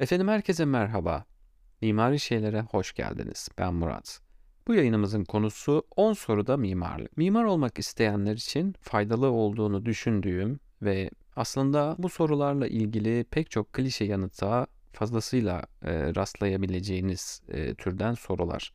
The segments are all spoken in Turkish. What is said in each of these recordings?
Efendim herkese merhaba. Mimari Şeylere hoş geldiniz. Ben Murat. Bu yayınımızın konusu 10 soruda mimarlık. Mimar olmak isteyenler için faydalı olduğunu düşündüğüm ve aslında bu sorularla ilgili pek çok klişe yanıta fazlasıyla e, rastlayabileceğiniz e, türden sorular.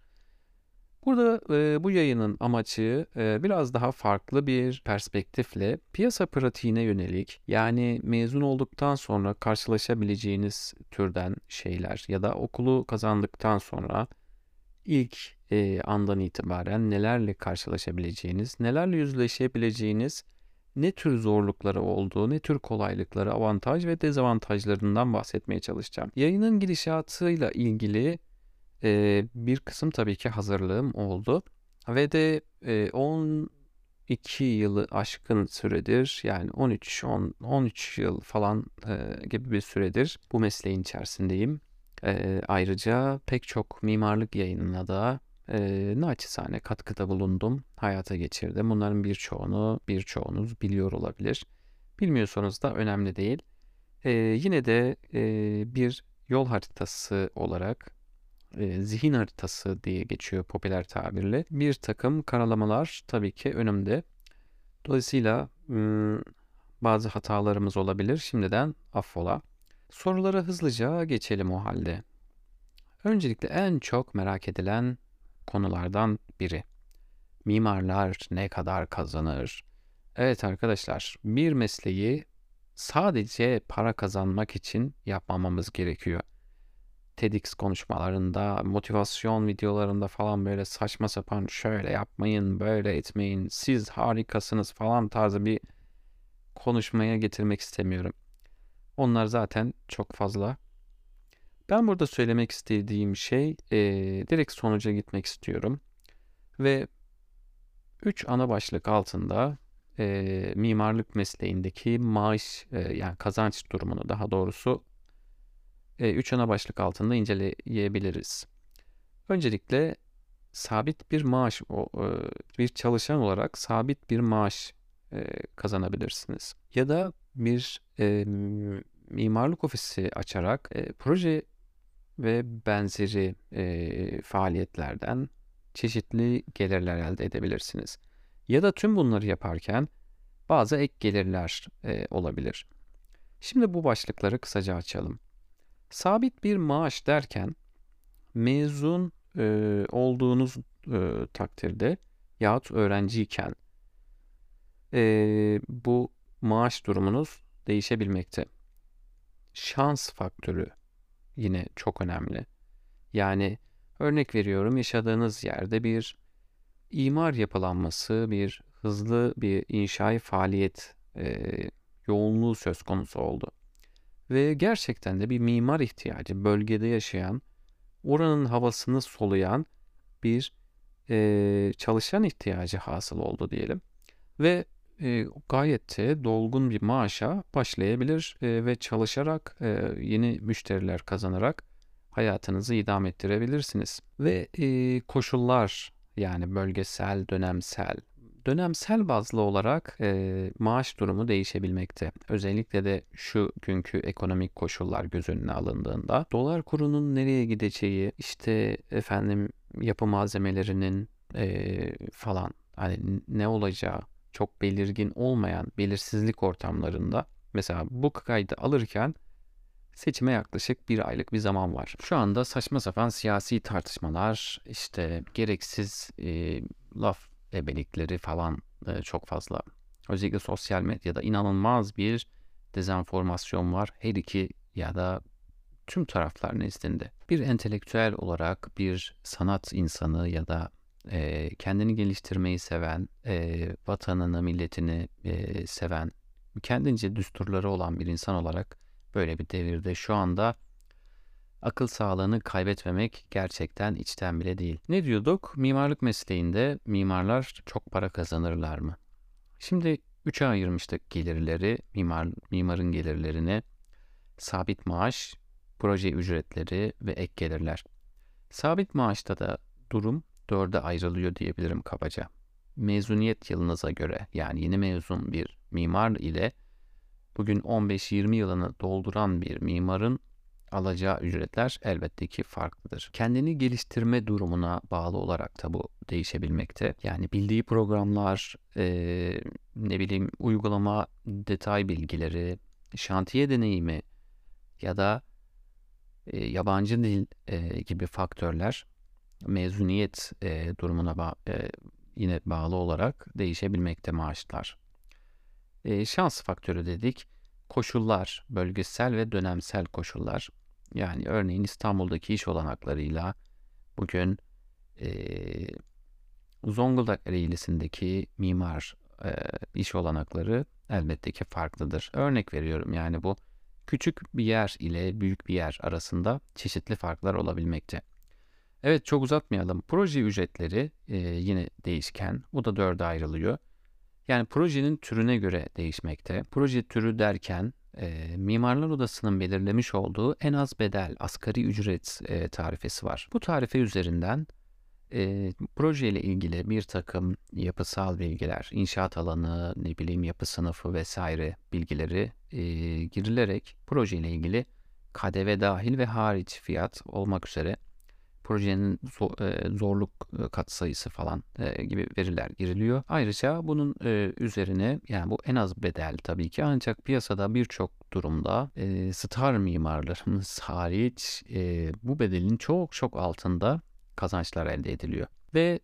Burada e, bu yayının amacı e, biraz daha farklı bir perspektifle piyasa pratiğine yönelik yani mezun olduktan sonra karşılaşabileceğiniz türden şeyler ya da okulu kazandıktan sonra ilk e, andan itibaren nelerle karşılaşabileceğiniz, nelerle yüzleşebileceğiniz, ne tür zorlukları olduğu, ne tür kolaylıkları, avantaj ve dezavantajlarından bahsetmeye çalışacağım. Yayının gidişatıyla ilgili e, bir kısım tabii ki hazırlığım oldu ve de e, 12 yılı aşkın süredir yani 13 10, 13 yıl falan e, gibi bir süredir bu mesleğin içerisindeyim. E, ayrıca pek çok mimarlık yayınına da e, naçizane katkıda bulundum, hayata geçirdim. Bunların birçoğunu birçoğunuz biliyor olabilir. Bilmiyorsanız da önemli değil. E, yine de e, bir yol haritası olarak e, zihin haritası diye geçiyor popüler tabirle. Bir takım karalamalar tabii ki önümde. Dolayısıyla bazı hatalarımız olabilir. Şimdiden affola. Sorulara hızlıca geçelim o halde. Öncelikle en çok merak edilen konulardan biri. Mimarlar ne kadar kazanır? Evet arkadaşlar, bir mesleği sadece para kazanmak için yapmamamız gerekiyor. TEDx konuşmalarında, motivasyon videolarında falan böyle saçma sapan şöyle yapmayın, böyle etmeyin, siz harikasınız falan tarzı bir konuşmaya getirmek istemiyorum. Onlar zaten çok fazla. Ben burada söylemek istediğim şey e, direkt sonuca gitmek istiyorum. Ve üç ana başlık altında e, mimarlık mesleğindeki maaş e, yani kazanç durumunu daha doğrusu e, üç ana başlık altında inceleyebiliriz. Öncelikle sabit bir maaş, e, bir çalışan olarak sabit bir maaş e, kazanabilirsiniz. Ya da bir e, mimarlık ofisi açarak e, proje ve benzeri e, faaliyetlerden çeşitli gelirler elde edebilirsiniz. Ya da tüm bunları yaparken bazı ek gelirler e, olabilir. Şimdi bu başlıkları kısaca açalım. Sabit bir maaş derken mezun e, olduğunuz e, takdirde yahut öğrenciyken e, bu maaş durumunuz değişebilmekte. Şans faktörü yine çok önemli. Yani örnek veriyorum yaşadığınız yerde bir imar yapılanması, bir hızlı bir inşai faaliyet e, yoğunluğu söz konusu oldu. Ve gerçekten de bir mimar ihtiyacı, bölgede yaşayan, oranın havasını soluyan bir e, çalışan ihtiyacı hasıl oldu diyelim. Ve e, gayet de dolgun bir maaşa başlayabilir e, ve çalışarak e, yeni müşteriler kazanarak hayatınızı idame ettirebilirsiniz. Ve e, koşullar yani bölgesel, dönemsel dönemsel bazlı olarak e, maaş durumu değişebilmekte. Özellikle de şu günkü ekonomik koşullar göz önüne alındığında dolar kurunun nereye gideceği, işte efendim yapı malzemelerinin e, falan hani ne olacağı çok belirgin olmayan belirsizlik ortamlarında mesela bu kaydı alırken seçime yaklaşık bir aylık bir zaman var. Şu anda saçma sapan siyasi tartışmalar, işte gereksiz e, laf ebelikleri falan e, çok fazla. Özellikle sosyal medyada inanılmaz bir dezenformasyon var. Her iki ya da tüm taraflar nezdinde. Bir entelektüel olarak bir sanat insanı ya da e, kendini geliştirmeyi seven, e, vatanını, milletini e, seven, kendince düsturları olan bir insan olarak böyle bir devirde şu anda akıl sağlığını kaybetmemek gerçekten içten bile değil. Ne diyorduk? Mimarlık mesleğinde mimarlar çok para kazanırlar mı? Şimdi üçe ayırmıştık gelirleri, mimar, mimarın gelirlerini, sabit maaş, proje ücretleri ve ek gelirler. Sabit maaşta da durum dörde ayrılıyor diyebilirim kabaca. Mezuniyet yılınıza göre yani yeni mezun bir mimar ile bugün 15-20 yılını dolduran bir mimarın alacağı ücretler elbette ki farklıdır. Kendini geliştirme durumuna bağlı olarak da bu değişebilmekte. Yani bildiği programlar, e, ne bileyim uygulama detay bilgileri, şantiye deneyimi ya da e, yabancı dil e, gibi faktörler mezuniyet e, durumuna ba- e, yine bağlı olarak değişebilmekte maaşlar. E, şans faktörü dedik. Koşullar, bölgesel ve dönemsel koşullar. Yani örneğin İstanbul'daki iş olanaklarıyla bugün e, Zonguldak Ereğlisi'ndeki mimar e, iş olanakları elbette ki farklıdır. Örnek veriyorum yani bu küçük bir yer ile büyük bir yer arasında çeşitli farklar olabilmekte. Evet çok uzatmayalım. Proje ücretleri e, yine değişken. Bu da dörde ayrılıyor. Yani projenin türüne göre değişmekte. Proje türü derken e, Mimarlar Odası'nın belirlemiş olduğu en az bedel, asgari ücret e, tarifesi var. Bu tarife üzerinden e, proje ilgili bir takım yapısal bilgiler, inşaat alanı, ne bileyim yapı sınıfı vesaire bilgileri e, girilerek proje ile ilgili KDV dahil ve hariç fiyat olmak üzere projenin zorluk katsayısı falan gibi veriler giriliyor. Ayrıca bunun üzerine yani bu en az bedel tabii ki ancak piyasada birçok durumda star mimarlarımız hariç bu bedelin çok çok altında kazançlar elde ediliyor. Ve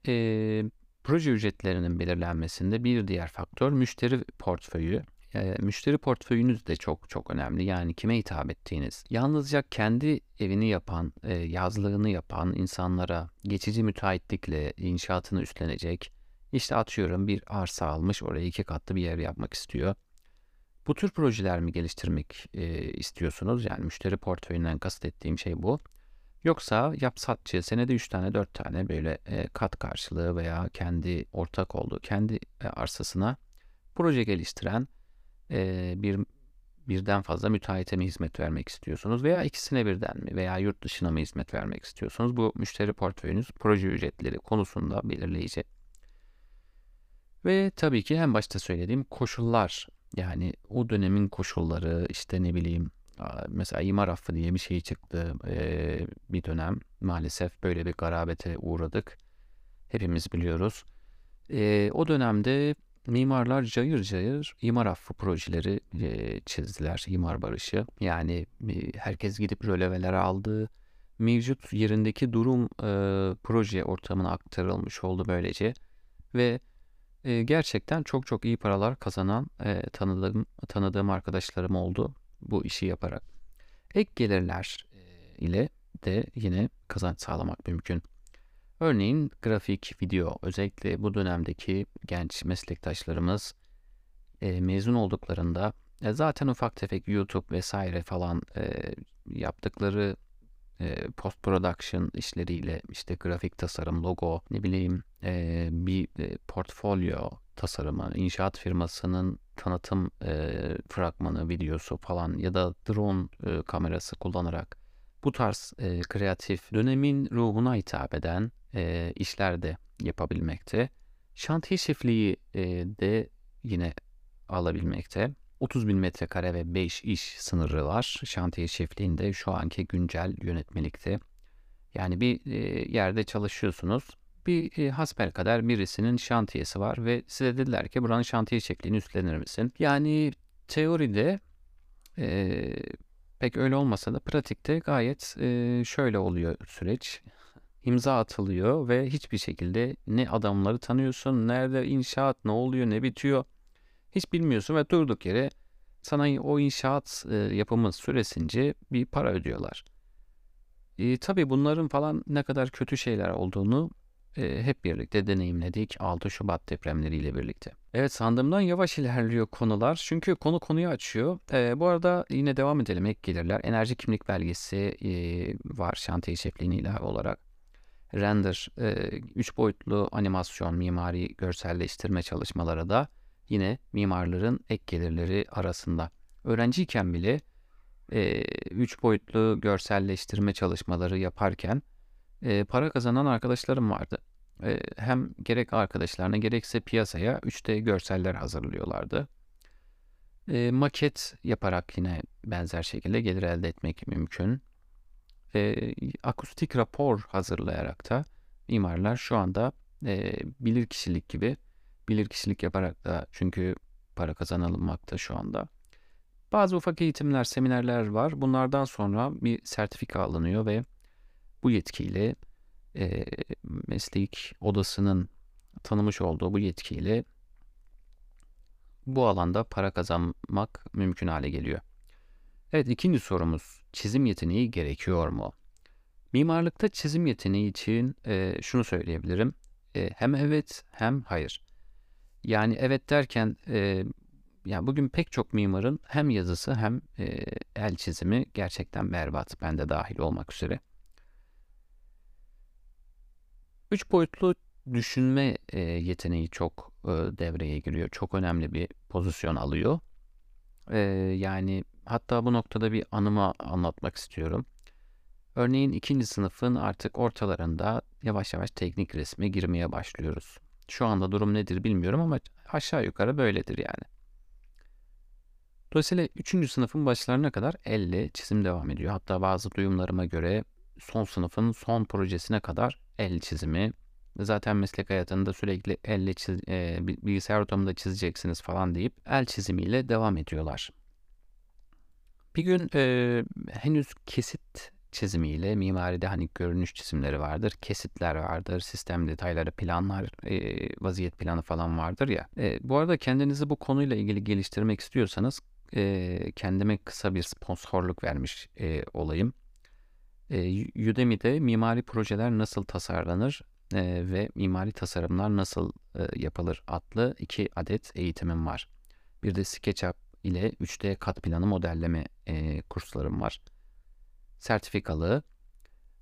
proje ücretlerinin belirlenmesinde bir diğer faktör müşteri portföyü e, müşteri portföyünüz de çok çok önemli. Yani kime hitap ettiğiniz. Yalnızca kendi evini yapan, e, yazlığını yapan insanlara geçici müteahhitlikle inşaatını üstlenecek. İşte atıyorum bir arsa almış oraya iki katlı bir yer yapmak istiyor. Bu tür projeler mi geliştirmek e, istiyorsunuz? Yani müşteri portföyünden kastettiğim şey bu. Yoksa yapsatçı senede 3 tane 4 tane böyle e, kat karşılığı veya kendi ortak olduğu kendi e, arsasına proje geliştiren e, bir birden fazla müteahhite mi hizmet vermek istiyorsunuz veya ikisine birden mi veya yurt dışına mı hizmet vermek istiyorsunuz? Bu müşteri portföyünüz proje ücretleri konusunda belirleyici. Ve tabii ki en başta söylediğim koşullar yani o dönemin koşulları işte ne bileyim mesela imar affı diye bir şey çıktı bir dönem maalesef böyle bir garabete uğradık hepimiz biliyoruz. O dönemde Mimarlar cayır cayır imar affı projeleri e, çizdiler, imar barışı. Yani e, herkes gidip röleveler aldı. Mevcut yerindeki durum e, proje ortamına aktarılmış oldu böylece. Ve e, gerçekten çok çok iyi paralar kazanan e, tanıdığım, tanıdığım arkadaşlarım oldu bu işi yaparak. Ek gelirler e, ile de yine kazanç sağlamak mümkün. Örneğin grafik, video özellikle bu dönemdeki genç meslektaşlarımız e, mezun olduklarında e, zaten ufak tefek YouTube vesaire falan e, yaptıkları e, post production işleriyle işte grafik tasarım, logo, ne bileyim e, bir e, portfolyo tasarımı, inşaat firmasının tanıtım e, fragmanı, videosu falan ya da drone e, kamerası kullanarak bu tarz e, kreatif dönemin ruhuna hitap eden e, işler de yapabilmekte. Şantiye şefliği e, de yine alabilmekte. 30 bin metrekare ve 5 iş sınırı var. Şantiye şefliğinde şu anki güncel yönetmelikte. Yani bir e, yerde çalışıyorsunuz. Bir e, hasbel kadar birisinin şantiyesi var ve size dediler ki buranın şantiye şefliğini üstlenir misin? Yani teoride e, pek öyle olmasa da pratikte gayet e, şöyle oluyor süreç imza atılıyor ve hiçbir şekilde ne adamları tanıyorsun, nerede inşaat, ne oluyor, ne bitiyor hiç bilmiyorsun ve durduk yere sana o inşaat e, yapımı süresince bir para ödüyorlar. E, tabii bunların falan ne kadar kötü şeyler olduğunu e, hep birlikte deneyimledik 6 Şubat depremleriyle birlikte. Evet sandığımdan yavaş ilerliyor konular çünkü konu konuyu açıyor. E, bu arada yine devam edelim ek gelirler. Enerji kimlik belgesi e, var şantiye şefliğine olarak render, 3 e, boyutlu animasyon, mimari görselleştirme çalışmaları da yine mimarların ek gelirleri arasında. Öğrenciyken bile 3 e, boyutlu görselleştirme çalışmaları yaparken e, para kazanan arkadaşlarım vardı. Hem gerek arkadaşlarına gerekse piyasaya 3D görseller hazırlıyorlardı. Maket yaparak yine benzer şekilde gelir elde etmek mümkün. E, akustik rapor hazırlayarak da mimarlar şu anda e, bilir kişilik gibi bilir kişilik yaparak da çünkü para kazanılmakta şu anda. Bazı ufak eğitimler, seminerler var. Bunlardan sonra bir sertifika alınıyor ve bu yetkiyle e, meslek odasının tanımış olduğu bu yetkiyle bu alanda para kazanmak mümkün hale geliyor. Evet ikinci sorumuz çizim yeteneği gerekiyor mu? Mimarlıkta çizim yeteneği için e, şunu söyleyebilirim. E, hem evet hem hayır. Yani evet derken e, yani bugün pek çok mimarın hem yazısı hem e, el çizimi gerçekten berbat. Ben de dahil olmak üzere. Üç boyutlu düşünme e, yeteneği çok e, devreye giriyor. Çok önemli bir pozisyon alıyor. E, yani hatta bu noktada bir anımı anlatmak istiyorum. Örneğin ikinci sınıfın artık ortalarında yavaş yavaş teknik resme girmeye başlıyoruz. Şu anda durum nedir bilmiyorum ama aşağı yukarı böyledir yani. Dolayısıyla 3. sınıfın başlarına kadar elle çizim devam ediyor. Hatta bazı duyumlarıma göre son sınıfın son projesine kadar el çizimi. Zaten meslek hayatında sürekli elle çiz, e, bilgisayar ortamında çizeceksiniz falan deyip el çizimiyle devam ediyorlar. Bir gün e, henüz kesit çizimiyle mimaride hani görünüş çizimleri vardır, kesitler vardır, sistem detayları, planlar, e, vaziyet planı falan vardır ya. E, bu arada kendinizi bu konuyla ilgili geliştirmek istiyorsanız e, kendime kısa bir sponsorluk vermiş e, olayım. E, Udemy'de mimari projeler nasıl tasarlanır e, ve mimari tasarımlar nasıl e, yapılır adlı iki adet eğitimim var. Bir de SketchUp ile 3D kat planı modelleme e, kurslarım var. Sertifikalı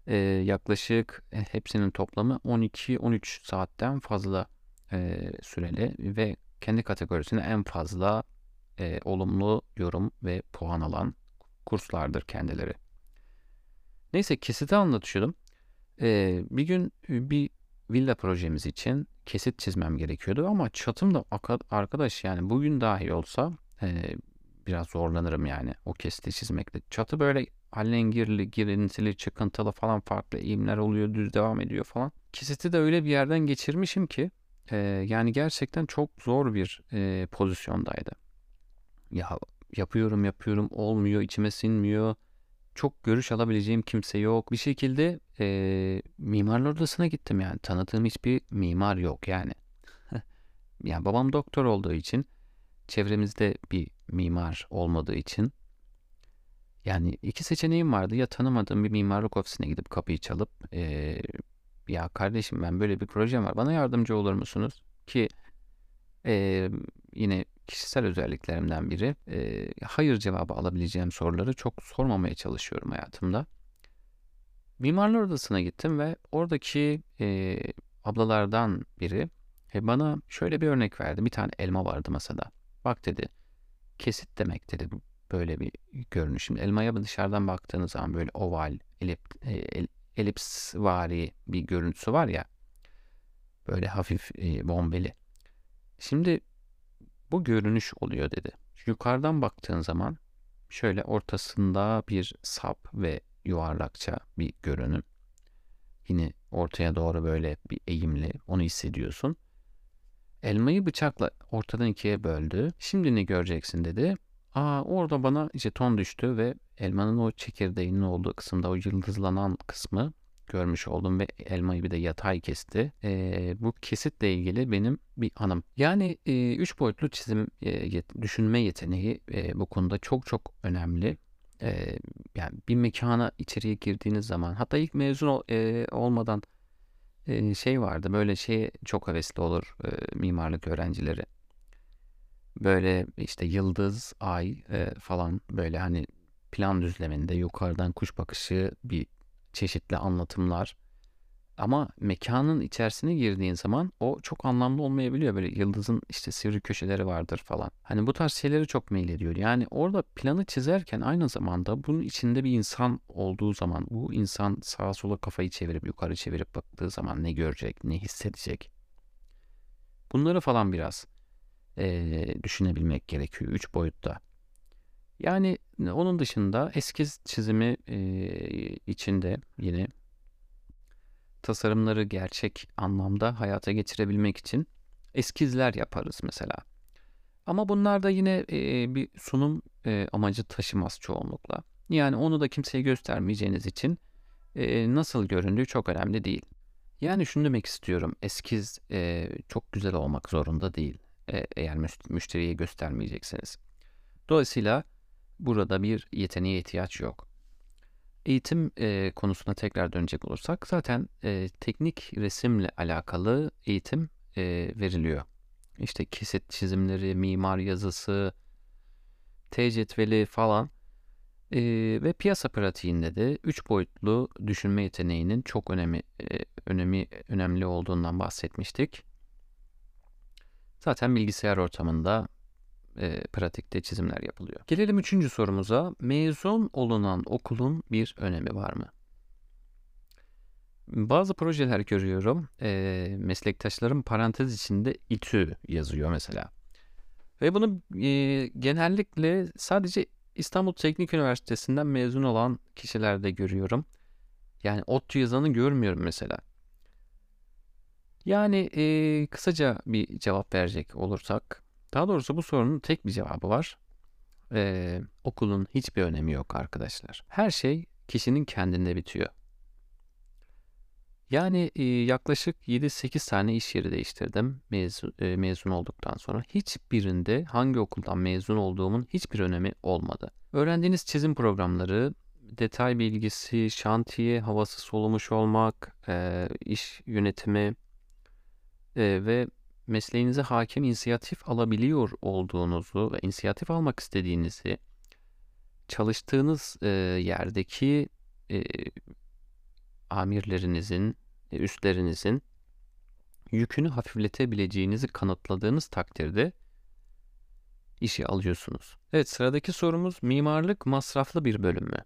e, yaklaşık e, hepsinin toplamı 12-13 saatten fazla e, süreli ve kendi kategorisine en fazla e, olumlu yorum ve puan alan kurslardır kendileri. Neyse kesiti anlatıyordum. E, bir gün bir villa projemiz için kesit çizmem gerekiyordu ama çatım da arkadaş yani bugün dahi olsa e, biraz zorlanırım yani o kesiti çizmekte. Çatı böyle alengirli, girintili, çıkıntılı falan farklı eğimler oluyor, düz devam ediyor falan. Kesiti de öyle bir yerden geçirmişim ki e, yani gerçekten çok zor bir e, pozisyondaydı ya yapıyorum yapıyorum olmuyor içime sinmiyor. Çok görüş alabileceğim kimse yok. Bir şekilde e, mimarlar odasına gittim yani. Tanıdığım hiçbir mimar yok yani. yani babam doktor olduğu için çevremizde bir mimar olmadığı için yani iki seçeneğim vardı. Ya tanımadığım bir mimarlık ofisine gidip kapıyı çalıp e, ya kardeşim ben böyle bir projem var. Bana yardımcı olur musunuz? Ki e, yine kişisel özelliklerimden biri. E, hayır cevabı alabileceğim soruları çok sormamaya çalışıyorum hayatımda. Mimarlar Odası'na gittim ve oradaki e, ablalardan biri e, bana şöyle bir örnek verdi. Bir tane elma vardı masada. Bak dedi kesit demek dedi böyle bir görünüş. Şimdi elmaya dışarıdan baktığınız zaman böyle oval, elip, e, el, elipsvari bir görüntüsü var ya. Böyle hafif e, bombeli. Şimdi bu görünüş oluyor dedi. Yukarıdan baktığın zaman şöyle ortasında bir sap ve yuvarlakça bir görünüm. Yine ortaya doğru böyle bir eğimli onu hissediyorsun. Elmayı bıçakla ortadan ikiye böldü. Şimdi ne göreceksin dedi. Aa orada bana jeton düştü ve elmanın o çekirdeğinin olduğu kısımda o yıldızlanan kısmı görmüş oldum ve elmayı bir de yatay kesti. E, bu kesitle ilgili benim bir anım. Yani e, üç boyutlu çizim e, yet, düşünme yeteneği e, bu konuda çok çok önemli. E, yani bir mekana içeriye girdiğiniz zaman hatta ilk mezun ol, e, olmadan şey vardı böyle şey çok hevesli olur e, mimarlık öğrencileri. Böyle işte yıldız, ay e, falan böyle hani plan düzleminde yukarıdan kuş bakışı bir çeşitli anlatımlar. Ama mekanın içerisine girdiğin zaman o çok anlamlı olmayabiliyor. Böyle yıldızın işte sivri köşeleri vardır falan. Hani bu tarz şeyleri çok meylediyor. Yani orada planı çizerken aynı zamanda bunun içinde bir insan olduğu zaman bu insan sağa sola kafayı çevirip yukarı çevirip baktığı zaman ne görecek, ne hissedecek? Bunları falan biraz e, düşünebilmek gerekiyor üç boyutta. Yani onun dışında eskiz çizimi e, içinde yine tasarımları gerçek anlamda hayata geçirebilmek için eskizler yaparız mesela. Ama bunlar da yine e, bir sunum e, amacı taşımaz çoğunlukla. Yani onu da kimseye göstermeyeceğiniz için e, nasıl göründüğü çok önemli değil. Yani şunu demek istiyorum. Eskiz e, çok güzel olmak zorunda değil. E, eğer müşteriye göstermeyecekseniz. Dolayısıyla burada bir yeteneğe ihtiyaç yok. Eğitim e, konusuna tekrar dönecek olursak zaten e, teknik resimle alakalı eğitim e, veriliyor. İşte kesit çizimleri, mimar yazısı, T cetveli falan e, ve piyasa pratiğinde de üç boyutlu düşünme yeteneğinin çok önemi e, önemi önemli olduğundan bahsetmiştik. Zaten bilgisayar ortamında e, pratikte çizimler yapılıyor. Gelelim üçüncü sorumuza. Mezun olunan okulun bir önemi var mı? Bazı projeler görüyorum. E, meslektaşlarım parantez içinde İTÜ yazıyor mesela. Ve bunu e, genellikle sadece İstanbul Teknik Üniversitesi'nden mezun olan kişilerde görüyorum. Yani ODTÜ yazanı görmüyorum mesela. Yani e, kısaca bir cevap verecek olursak daha doğrusu bu sorunun tek bir cevabı var. Ee, okulun hiçbir önemi yok arkadaşlar. Her şey kişinin kendinde bitiyor. Yani yaklaşık 7-8 tane iş yeri değiştirdim mezun, mezun olduktan sonra. Hiçbirinde hangi okuldan mezun olduğumun hiçbir önemi olmadı. Öğrendiğiniz çizim programları, detay bilgisi, şantiye, havası solumuş olmak, iş yönetimi ve mesleğinize hakim inisiyatif alabiliyor olduğunuzu ve inisiyatif almak istediğinizi çalıştığınız e, yerdeki e, amirlerinizin, e, üstlerinizin yükünü hafifletebileceğinizi kanıtladığınız takdirde işi alıyorsunuz. Evet sıradaki sorumuz mimarlık masraflı bir bölüm mü?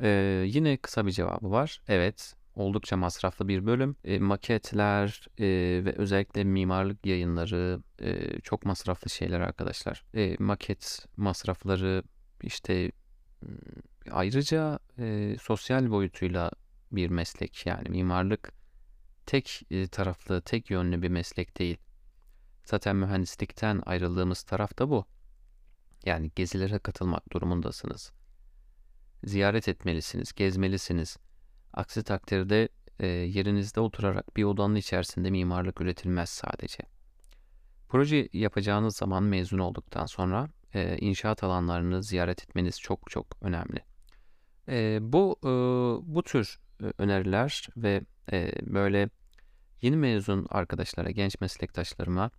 Ee, yine kısa bir cevabı var. Evet oldukça masraflı bir bölüm. E, maketler e, ve özellikle mimarlık yayınları e, çok masraflı şeyler arkadaşlar. E, maket masrafları işte ayrıca e, sosyal boyutuyla bir meslek yani mimarlık tek e, taraflı, tek yönlü bir meslek değil. Zaten mühendislikten ayrıldığımız taraf da bu. Yani gezilere katılmak durumundasınız. Ziyaret etmelisiniz, gezmelisiniz. Aksi takdirde e, yerinizde oturarak bir odanın içerisinde mimarlık üretilmez sadece. Proje yapacağınız zaman mezun olduktan sonra e, inşaat alanlarını ziyaret etmeniz çok çok önemli. E, bu e, bu tür e, öneriler ve e, böyle yeni mezun arkadaşlara, genç meslektaşlarıma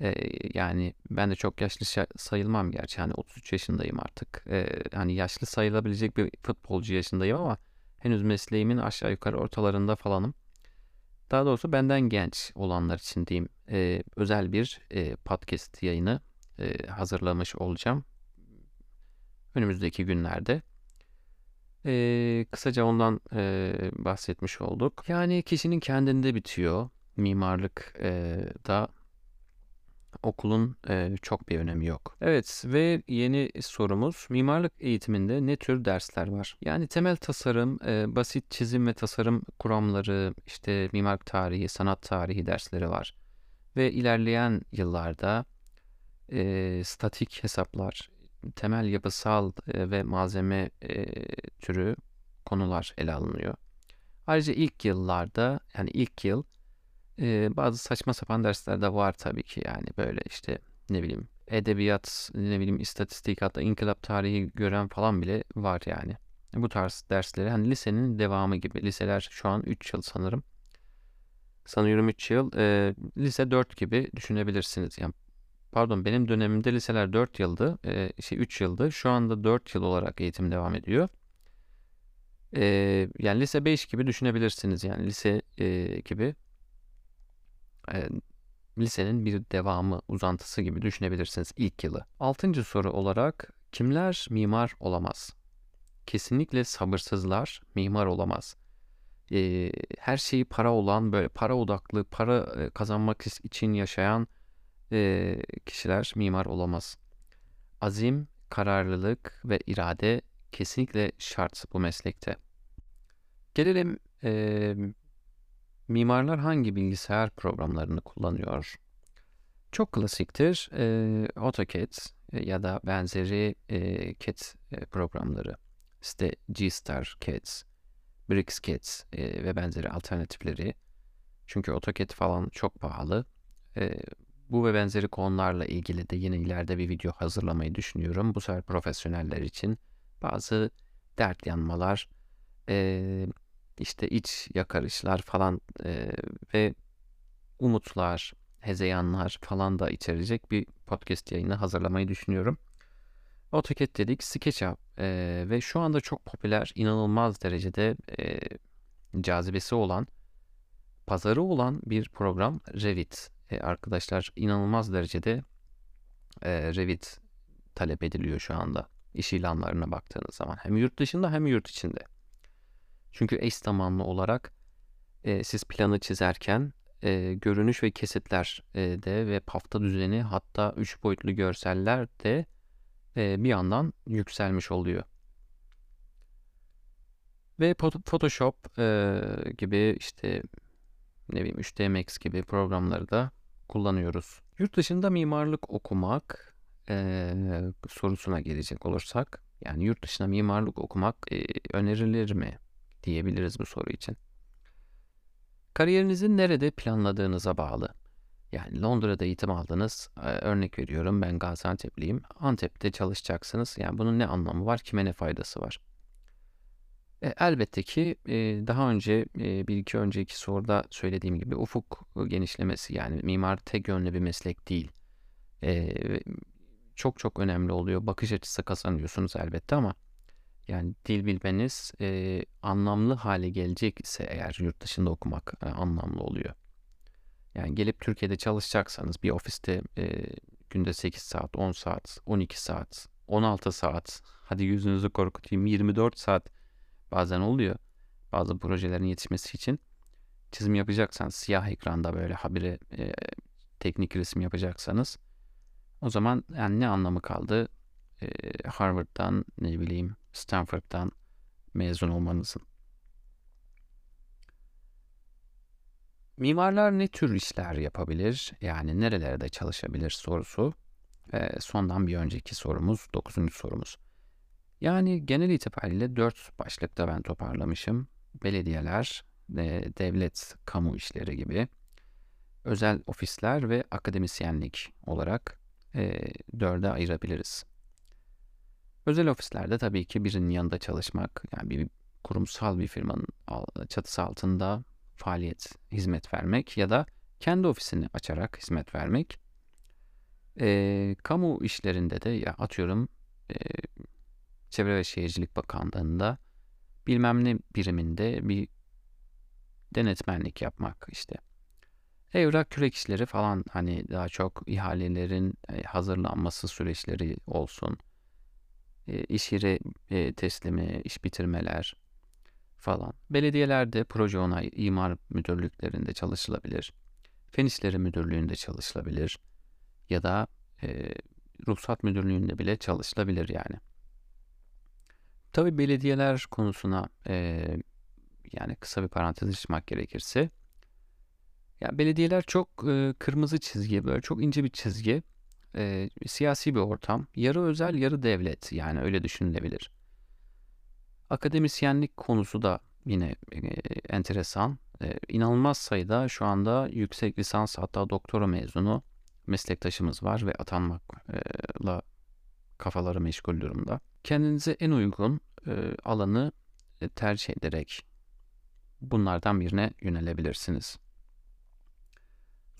e, yani ben de çok yaşlı sayılmam gerçi hani 33 yaşındayım artık. E, hani yaşlı sayılabilecek bir futbolcu yaşındayım ama henüz mesleğimin aşağı yukarı ortalarında falanım. Daha doğrusu benden genç olanlar için diyeyim e, özel bir e, podcast yayını e, hazırlamış olacağım. Önümüzdeki günlerde. E, kısaca ondan e, bahsetmiş olduk. Yani kişinin kendinde bitiyor. Mimarlık e, da okulun e, çok bir önemi yok. Evet ve yeni sorumuz mimarlık eğitiminde ne tür dersler var? Yani temel tasarım, e, basit çizim ve tasarım kuramları, işte mimarlık tarihi, sanat tarihi dersleri var. Ve ilerleyen yıllarda e, statik hesaplar, temel yapısal e, ve malzeme e, türü konular ele alınıyor. Ayrıca ilk yıllarda yani ilk yıl e, bazı saçma sapan dersler de var tabii ki yani böyle işte ne bileyim edebiyat, ne bileyim istatistik hatta inkılap tarihi gören falan bile var yani. Bu tarz dersleri hani lisenin devamı gibi. Liseler şu an 3 yıl sanırım. Sanıyorum 3 yıl. E, lise 4 gibi düşünebilirsiniz. Yani pardon benim dönemimde liseler 4 yıldı. E, şey 3 yıldı. Şu anda 4 yıl olarak eğitim devam ediyor. Yani lise 5 gibi düşünebilirsiniz. Yani lise gibi e, lisenin bir devamı, uzantısı gibi düşünebilirsiniz ilk yılı. Altıncı soru olarak kimler mimar olamaz? Kesinlikle sabırsızlar mimar olamaz. E, her şeyi para olan, böyle para odaklı, para kazanmak için yaşayan e, kişiler mimar olamaz. Azim, kararlılık ve irade kesinlikle şart bu meslekte. Gelelim e, mimarlar hangi bilgisayar programlarını kullanıyor? Çok klasiktir e, AutoCAD ya da benzeri e, CAD programları. İşte G-Star CAD, BricsCAD e, ve benzeri alternatifleri. Çünkü AutoCAD falan çok pahalı. E, bu ve benzeri konularla ilgili de yine ileride bir video hazırlamayı düşünüyorum. Bu sefer profesyoneller için bazı dert yanmalar, e, işte iç yakarışlar falan e, ve umutlar, hezeyanlar falan da içerecek bir podcast yayını hazırlamayı düşünüyorum. AutoCAD dedik, SketchUp e, ve şu anda çok popüler, inanılmaz derecede e, cazibesi olan, pazarı olan bir program Revit. E, arkadaşlar inanılmaz derecede e, Revit talep ediliyor şu anda iş ilanlarına baktığınız zaman. Hem yurt dışında hem yurt içinde. Çünkü eş zamanlı olarak e, siz planı çizerken e, görünüş ve kesitler e, de ve pafta düzeni hatta 3 boyutlu görseller de e, bir yandan yükselmiş oluyor. Ve Photoshop e, gibi işte ne bileyim 3D Max gibi programları da kullanıyoruz. Yurt dışında mimarlık okumak e, sorusuna gelecek olursak yani yurt dışında mimarlık okumak e, önerilir mi diyebiliriz bu soru için. Kariyerinizin nerede planladığınıza bağlı. Yani Londra'da eğitim aldınız. Örnek veriyorum ben Gaziantep'liyim. Antep'te çalışacaksınız. Yani bunun ne anlamı var? Kime ne faydası var? E, elbette ki e, daha önce e, bir iki önceki soruda söylediğim gibi ufuk genişlemesi yani mimar tek yönlü bir meslek değil. E, çok çok önemli oluyor. Bakış açısı kazanıyorsunuz elbette ama yani dil bilmeniz e, anlamlı hale gelecek ise eğer yurt dışında okumak e, anlamlı oluyor. Yani gelip Türkiye'de çalışacaksanız bir ofiste e, günde 8 saat, 10 saat, 12 saat, 16 saat, hadi yüzünüzü korkutayım 24 saat bazen oluyor. Bazı projelerin yetişmesi için çizim yapacaksanız siyah ekranda böyle habire e, teknik resim yapacaksanız o zaman yani ne anlamı kaldı e, Harvard'dan ne bileyim Stanford'dan mezun olmanızın. Mimarlar ne tür işler yapabilir? Yani nerelerde çalışabilir sorusu. E, sondan bir önceki sorumuz, dokuzuncu sorumuz. Yani genel itibariyle dört başlıkta ben toparlamışım. Belediyeler, e, devlet, kamu işleri gibi, özel ofisler ve akademisyenlik olarak e, dörde ayırabiliriz. Özel ofislerde tabii ki birinin yanında çalışmak, yani bir kurumsal bir firmanın çatısı altında faaliyet, hizmet vermek ya da kendi ofisini açarak hizmet vermek. E, kamu işlerinde de ya atıyorum e, Çevre ve Şehircilik Bakanlığı'nda bilmem ne biriminde bir denetmenlik yapmak işte. Evrak kürek işleri falan hani daha çok ihalelerin hazırlanması süreçleri olsun. E, iş yeri e, teslimi, iş bitirmeler falan. Belediyelerde proje onay imar müdürlüklerinde çalışılabilir. Fen İşleri Müdürlüğü'nde çalışılabilir. Ya da e, ruhsat müdürlüğünde bile çalışılabilir yani. Tabi belediyeler konusuna e, yani kısa bir parantez açmak gerekirse ya belediyeler çok e, kırmızı çizgi böyle çok ince bir çizgi e, siyasi bir ortam yarı özel yarı devlet yani öyle düşünülebilir. Akademisyenlik konusu da yine e, enteresan. E, inanılmaz sayıda şu anda yüksek lisans hatta doktora mezunu meslektaşımız var ve atanmakla kafaları meşgul durumda. Kendinize en uygun e, alanı tercih ederek bunlardan birine yönelebilirsiniz.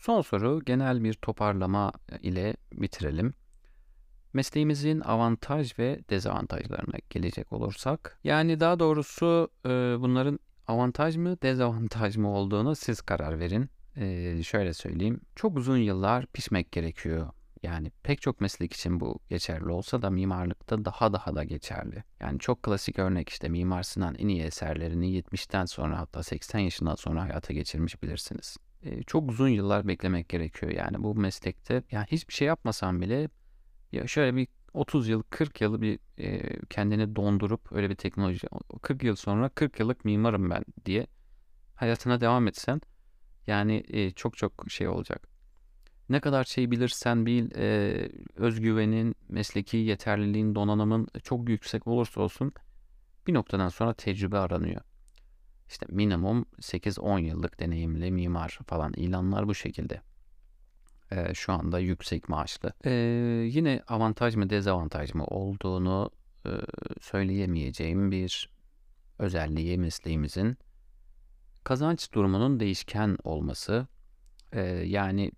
Son soru genel bir toparlama ile bitirelim. Mesleğimizin avantaj ve dezavantajlarına gelecek olursak, yani daha doğrusu e, bunların avantaj mı dezavantaj mı olduğunu siz karar verin. E, şöyle söyleyeyim, çok uzun yıllar pişmek gerekiyor. Yani pek çok meslek için bu geçerli olsa da mimarlıkta daha daha da geçerli. Yani çok klasik örnek işte Mimar Sinan en iyi eserlerini 70'ten sonra hatta 80 yaşından sonra hayata geçirmiş bilirsiniz. Çok uzun yıllar beklemek gerekiyor yani bu meslekte. Yani hiçbir şey yapmasam bile ya şöyle bir 30 yıl, 40 yıl bir e, kendini dondurup öyle bir teknoloji 40 yıl sonra 40 yıllık mimarım ben diye hayatına devam etsen yani e, çok çok şey olacak. Ne kadar şey bilirsen bil, e, özgüvenin, mesleki yeterliliğin, donanımın çok yüksek olursa olsun bir noktadan sonra tecrübe aranıyor. İşte minimum 8-10 yıllık deneyimli mimar falan ilanlar bu şekilde. Ee, şu anda yüksek maaşlı. Ee, yine avantaj mı dezavantaj mı olduğunu e, söyleyemeyeceğim bir özelliği mesleğimizin kazanç durumunun değişken olması. Ee, yani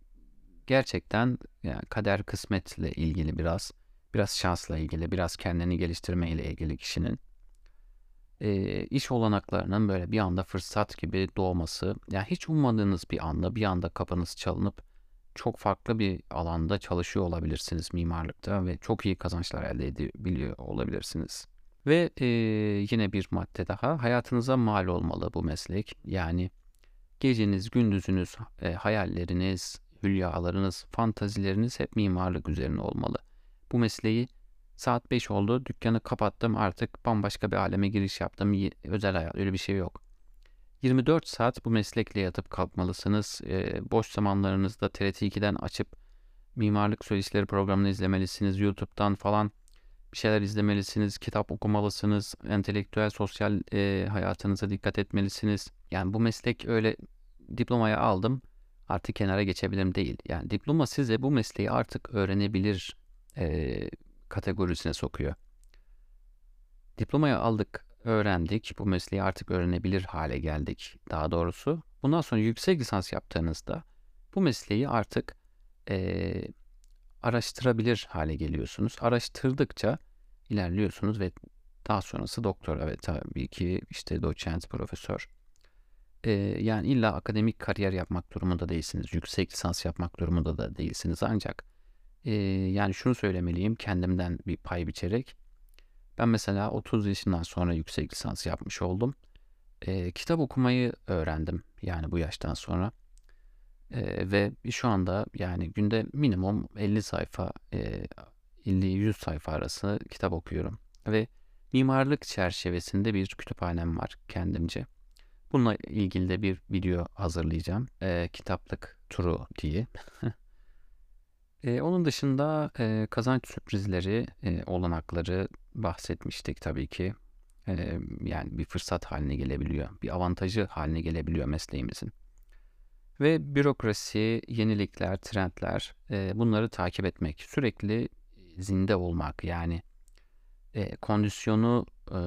gerçekten yani kader kısmetle ilgili biraz, biraz şansla ilgili, biraz kendini geliştirme ile ilgili kişinin e, iş olanaklarının böyle bir anda fırsat gibi doğması, yani hiç ummadığınız bir anda bir anda kapınız çalınıp çok farklı bir alanda çalışıyor olabilirsiniz mimarlıkta ve çok iyi kazançlar elde edebiliyor olabilirsiniz. Ve e, yine bir madde daha hayatınıza mal olmalı bu meslek. Yani geceniz, gündüzünüz, e, hayalleriniz, hülyalarınız, fantazileriniz hep mimarlık üzerine olmalı. Bu mesleği saat 5 oldu, dükkanı kapattım artık bambaşka bir aleme giriş yaptım. Özel hayat öyle bir şey yok. 24 saat bu meslekle yatıp kalkmalısınız. E, boş zamanlarınızda TRT 2'den açıp mimarlık söyleşileri programını izlemelisiniz. YouTube'dan falan bir şeyler izlemelisiniz. Kitap okumalısınız. Entelektüel, sosyal e, hayatınıza dikkat etmelisiniz. Yani bu meslek öyle diplomayı aldım artık kenara geçebilirim değil. Yani diploma size bu mesleği artık öğrenebilir e, kategorisine sokuyor. Diplomayı aldık, öğrendik. Bu mesleği artık öğrenebilir hale geldik daha doğrusu. Bundan sonra yüksek lisans yaptığınızda bu mesleği artık e, araştırabilir hale geliyorsunuz. Araştırdıkça ilerliyorsunuz ve daha sonrası doktora ve tabii ki işte doçent, profesör. Ee, yani illa akademik kariyer yapmak durumunda değilsiniz. Yüksek lisans yapmak durumunda da değilsiniz. Ancak e, yani şunu söylemeliyim kendimden bir pay biçerek. Ben mesela 30 yaşından sonra yüksek lisans yapmış oldum. E, kitap okumayı öğrendim yani bu yaştan sonra. E, ve şu anda yani günde minimum 50 sayfa, e, 50-100 sayfa arası kitap okuyorum. Ve mimarlık çerçevesinde bir kütüphanem var kendimce. Bununla ilgili de bir video hazırlayacağım. E, kitaplık turu diye. e, onun dışında e, kazanç sürprizleri, e, olanakları bahsetmiştik tabii ki. E, yani bir fırsat haline gelebiliyor. Bir avantajı haline gelebiliyor mesleğimizin. Ve bürokrasi, yenilikler, trendler e, bunları takip etmek. Sürekli zinde olmak yani e, kondisyonu e,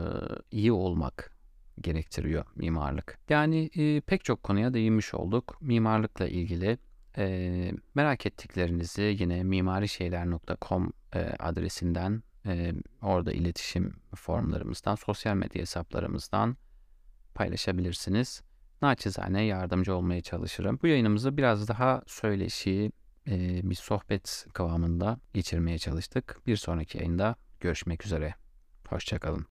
iyi olmak gerektiriyor mimarlık. Yani e, pek çok konuya değinmiş olduk. Mimarlıkla ilgili e, merak ettiklerinizi yine mimariseyler.com e, adresinden e, orada iletişim formlarımızdan, sosyal medya hesaplarımızdan paylaşabilirsiniz. Naçizane yardımcı olmaya çalışırım. Bu yayınımızı biraz daha söyleşi, e, bir sohbet kıvamında geçirmeye çalıştık. Bir sonraki yayında görüşmek üzere. Hoşçakalın.